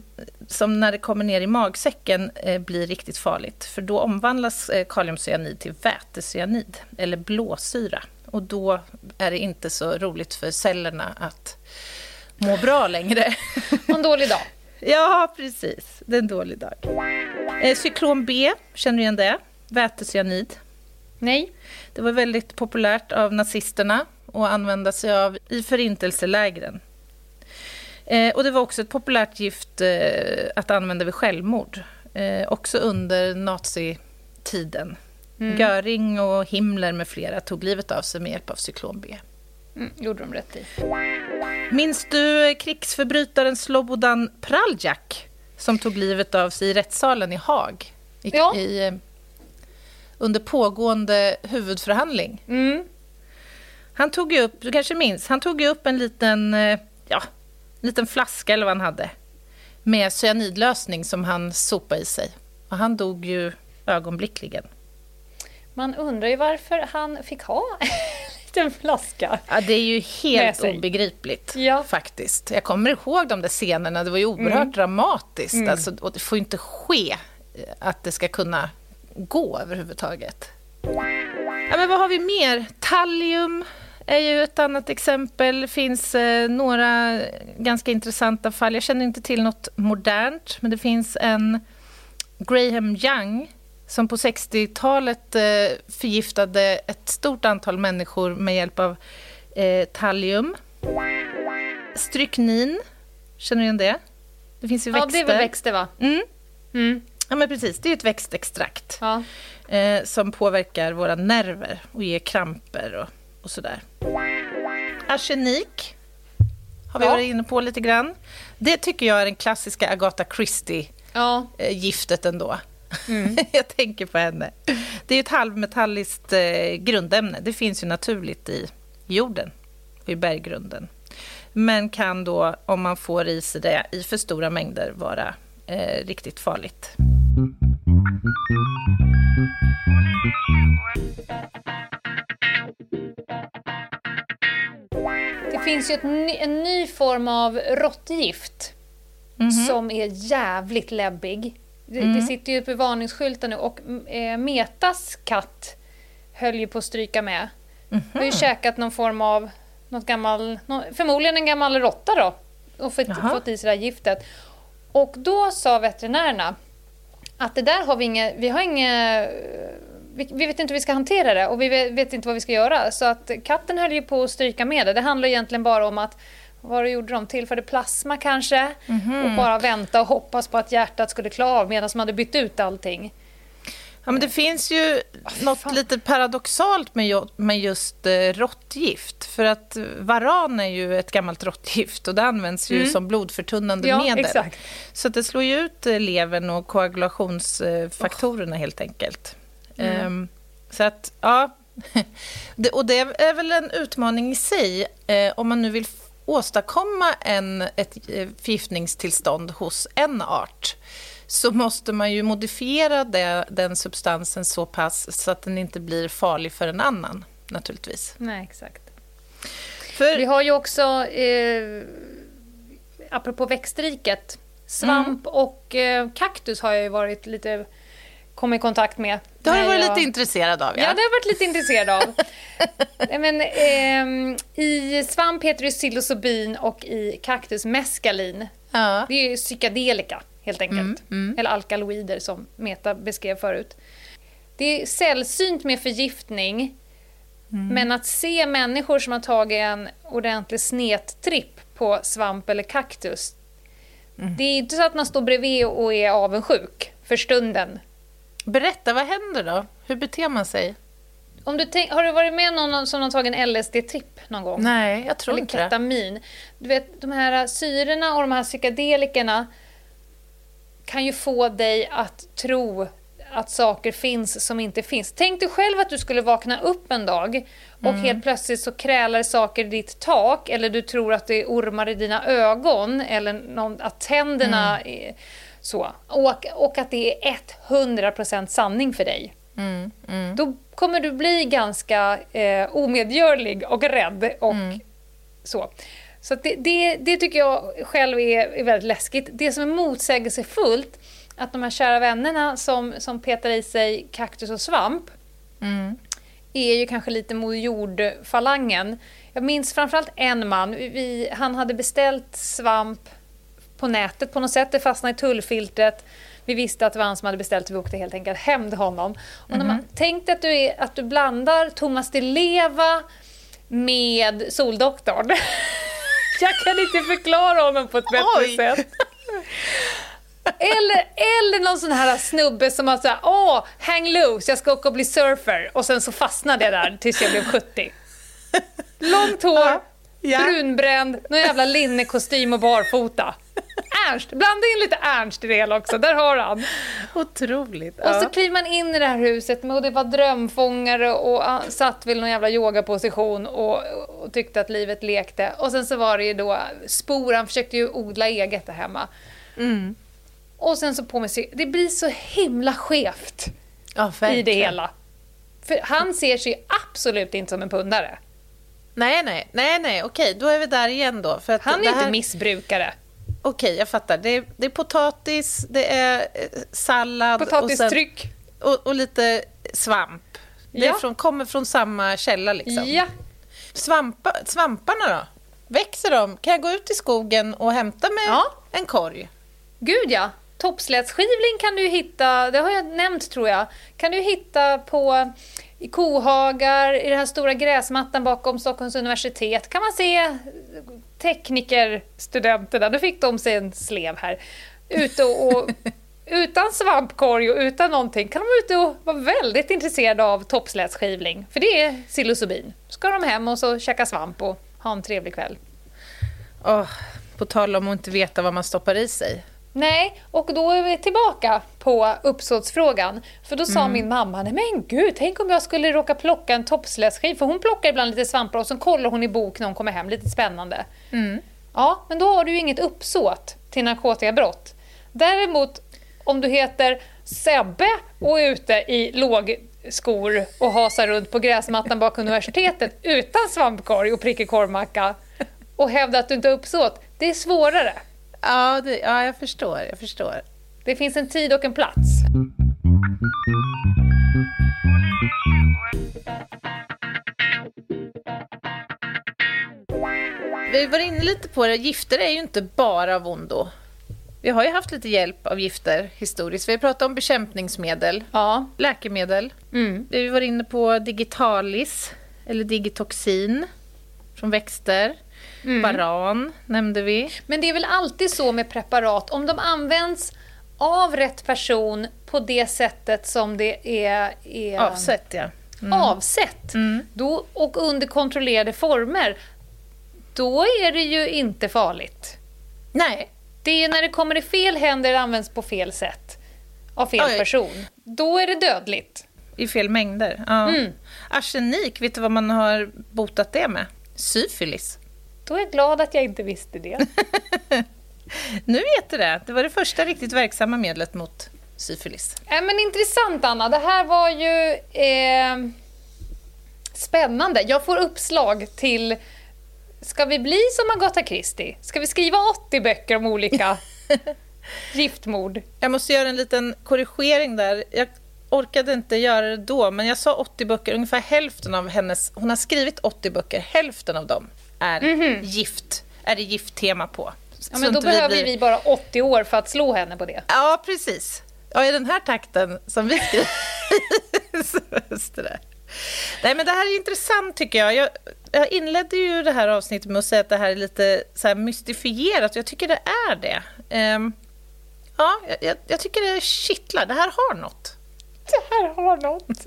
som när det kommer ner i magsäcken, eh, blir riktigt farligt. För då omvandlas eh, kaliumcyanid till vätecyanid, eller blåsyra. Och då är det inte så roligt för cellerna att må bra längre. En dålig dag. Ja, precis. Det är en dålig dag. Eh, cyklon B, känner du igen det? Vätecyanid. Nej. Det var väldigt populärt av nazisterna att använda sig av i förintelselägren. Eh, och det var också ett populärt gift eh, att använda vid självmord. Också under nazitiden. Göring och Himmler med flera tog livet av sig med hjälp av cyklon B. Mm, gjorde de rätt i. Minns du krigsförbrytaren Slobodan Praljak som tog livet av sig i rättssalen i Haag? I, Ja. i, eh, under pågående huvudförhandling. Mm. Han tog ju upp, du kanske minns, han tog ju upp en liten, eh, ja, en liten flaska eller vad han hade med cyanidlösning som han sopade i sig. Och han dog ju ögonblickligen. Man undrar ju varför han fick ha liten flaska. Ja, det är ju helt obegripligt Ja. faktiskt. Jag kommer ihåg de där scenerna, det var ju oerhört dramatiskt. Alltså, och det får ju inte ske eh, att det ska kunna gå överhuvudtaget. Ja, men vad har vi mer? Tallium är ju ett annat exempel. Det finns eh, några ganska intressanta fall. Jag känner inte till något modernt, men det finns en Graham Young som på 60-talet eh, förgiftade ett stort antal människor med hjälp av eh, tallium. Stryknin, känner du igen det? Det finns ju Ja, växter. det är väl växter va? Mm. Mm. Ja, men precis. Det är ett växtextrakt Ja. eh, som påverkar våra nerver och ger kramper och, och sådär. Arsenik har vi Ja. varit inne på lite grann. Det tycker jag är den klassiska Agatha Christie-giftet ja. ändå. jag tänker på henne. Det är ett halvmetalliskt eh, grundämne. Det finns ju naturligt i jorden och i berggrunden. Men kan då, om man får i sig det i för stora mängder, vara eh, riktigt farligt. Det finns ju ett ny, en ny form av råttgift som är jävligt läbbig. Det, det sitter ju på varningsskyltar nu och eh, Metas katt höll ju på att stryka med. Har ju käkat någon form av, något gammal, nå- förmodligen en gammal råtta då, och fått, Jaha. fått i sig det här giftet. Och då sa veterinärerna att det där har vi inga, vi har inga, vi, vi vet inte hur vi ska hantera det och vi vet, vet inte vad vi ska göra. Så att katten höll ju på att stryka med det. Det handlar egentligen bara om att vad gjorde de? Tillförde plasma kanske? Och bara vänta och hoppas på att hjärtat skulle klara av medan de hade bytt ut allting. Ja, men det finns ju något lite paradoxalt med, ju- med just eh, råttgift. För att varan är ju ett gammalt råttgift och det används ju som blodförtunnande Ja, medel. exakt. Så det slår ju ut eh, levern och koagulationsfaktorerna helt enkelt. Ehm, så att, ja. Och det är väl en utmaning i sig eh, om man nu vill åstadkomma en, ett eh, förgiftningstillstånd hos en art så måste man ju modifiera det, den substansen så pass så att den inte blir farlig för en annan, naturligtvis. Nej, exakt. För, Vi har ju också, eh, apropå växtriket, svamp och eh, kaktus har ju varit lite, kommit i kontakt med. det har du varit jag- lite intresserad av, Ja, det har jag varit lite intresserad av. Men, ehm, I svamp heter det psilocybin och i kaktus meskalin. ja. Det är psykedelika, helt enkelt. Eller alkaloider, som Meta beskrev förut. Det är sällsynt med förgiftning, men att se människor som har tagit en ordentlig snettripp på svamp eller kaktus, det är inte så att man står bredvid och är avundsjuk för stunden. Berätta, vad händer då? Hur beter man sig? Om du tänk, har du varit med någon som har tagit en LSD-tripp någon gång? Nej, jag tror Eller inte det. ketamin. Du vet, de här syrorna och de här psykedelikerna kan ju få dig att tro att saker finns som inte finns. Tänk dig själv att du skulle vakna upp en dag och Mm. helt plötsligt så krälar saker i ditt tak eller du tror att det är ormar i dina ögon eller någon, att tänderna Mm. är så. Och, och att det är 100% sanning för dig. Mm, Då kommer du bli ganska eh, omedgörlig och rädd och Mm. så. Så det, det, det tycker jag själv är, är väldigt läskigt. Det som är motsägelsefullt, att de här kära vännerna som, som petar i sig kaktus och svamp är ju kanske lite mod jord-falangen. Jag minns framförallt en man. Vi, han hade beställt svamp på nätet på något sätt. Det fastnade i tullfiltret. Vi visste att det var han som hade beställt och vi åkte helt enkelt hem till honom. Och när man tänkte att du, är, att du blandar Thomas Di Leva med Soldoktorn. Jag kan inte förklara honom på ett bättre Oj. sätt. Eller, eller någon sån här snubbe som har såhär, åh, hang loose, jag ska åka och bli surfer. Och sen så fastnade jag där tills jag blev 70. Långt hår, Ja. brunbränd, någon jävla linnekostym och barfota. Ernst, blanda in lite Ernst i det hela också, där har han. Otroligt. Och så kliver man in i det här huset och det var drömfångare och han satt vid någon jävla yogaposition och, och tyckte att livet lekte. Och sen så var det ju då spor, han försökte ju odla eget där hemma. Mm. Och sen så på med sig, det blir så himla skevt Ja, i det hela. För han ser sig absolut inte som en pundare. Nej, nej, nej, nej, okej, då är vi där igen då. Han är det inte här... missbrukare. Okej, jag fattar. Det är, det är potatis, det är eh, sallad och, sen, Potatistryck. och, och lite svamp. Det Ja. från, kommer från samma källa liksom. Ja. Svampa, svamparna då? Växer de? Kan jag gå ut i skogen och hämta mig Ja. en korg? Gud ja. Toppslätskivling kan du hitta, det har jag nämnt tror jag, kan du hitta på i kohagar, i den här stora gräsmattan bakom Stockholms universitet kan man se teknikerstudenterna, nu fick de sig en slev här, ute och, utan svampkorg och utan någonting kan de vara ute och vara väldigt intresserade av toppslätskivling, för det är psilocybin. Ska de hem och så käka svamp och ha en trevlig kväll. Åh, på tal om att inte veta vad man stoppar i sig. Nej, och då är vi tillbaka på uppsåtsfrågan. För då sa min mamma, nej men gud, tänk om jag skulle råka plocka en toppslätskiva. För hon plockar ibland lite svampar och så kollar hon i bok när hon kommer hem, lite spännande. Ja, men då har du ju inget uppsåt till narkotikabrott. Däremot, om du heter Sebbe och är ute i lågskor och hasar runt på gräsmattan bakom universitetet utan svampkorg och prickig korvmacka och hävdar att du inte har uppsåt, det är svårare. Ja, det, ja, jag förstår. Jag förstår. Det finns en tid och en plats. Vi var inne lite på det. Gifter är ju inte bara av ondo. Vi har ju haft lite hjälp av gifter historiskt. Vi har pratat om bekämpningsmedel, Ja. läkemedel. Mm. Vi var inne på digitalis, eller digitoxin, från växter. Mm. Baran nämnde vi. Men det är väl alltid så med preparat, om de används av rätt person på det sättet som det är, är Avsett, ja. avsett då, och under kontrollerade former, då är det ju inte farligt. Nej, Det är när det kommer i fel händer eller används på fel sätt av fel Oj. person. Då är det dödligt. i fel mängder. Ja. Mm. Arsenik, vet du vad man har botat det med? Syfilis. Då är jag glad att jag inte visste det. Nu vet du det. Det var det första riktigt verksamma medlet mot syfilis. Äh, men intressant Anna, det här var ju eh, spännande. Jag får uppslag till Ska vi bli som Agatha Christie? Ska vi skriva 80 böcker om olika giftmord? Jag måste göra en liten korrigering där. Jag orkade inte göra det då, men jag sa 80 böcker. Ungefär hälften av hennes... Hon har skrivit 80 böcker. Hälften av dem är gift. Är det gifttema på. Ja, men då behöver blir- vi bara 80 år för att slå henne på det. Ja, precis. Ja, i den här takten som vi skriver. Nej, men det här är intressant tycker jag. jag. Jag inledde ju det här avsnittet med att säga att det här är lite så här mystifierat. Jag tycker det är det. Ehm, ja, jag, jag tycker det kittlar. Det här har något. Det här har något.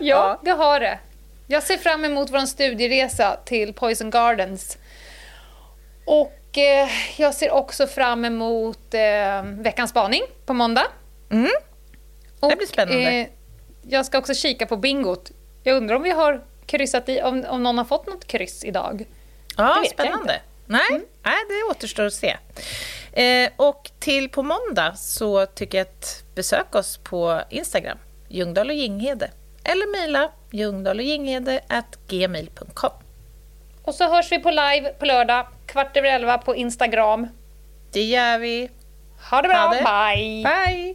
Ja, det har det. Jag ser fram emot vår studieresa till Poison Gardens. Och eh, jag ser också fram emot eh, veckans spaning på måndag. Mm. Och, Det blir spännande. Eh, jag ska också kika på bingot. Jag undrar om vi har kryssat i, om, om någon har fått något kryss idag. Ja, spännande. Nej, Mm. nej, det återstår att se. Eh, och till på måndag så tycker jag att besök oss på Instagram, Ljungdahl och Ginghede. Eller mejla ljungdahlochginghede.gmail.com. Och så hörs vi på live på lördag, kvart över elva på Instagram. Det gör vi. Ha det bra, Ha det. bye! Bye!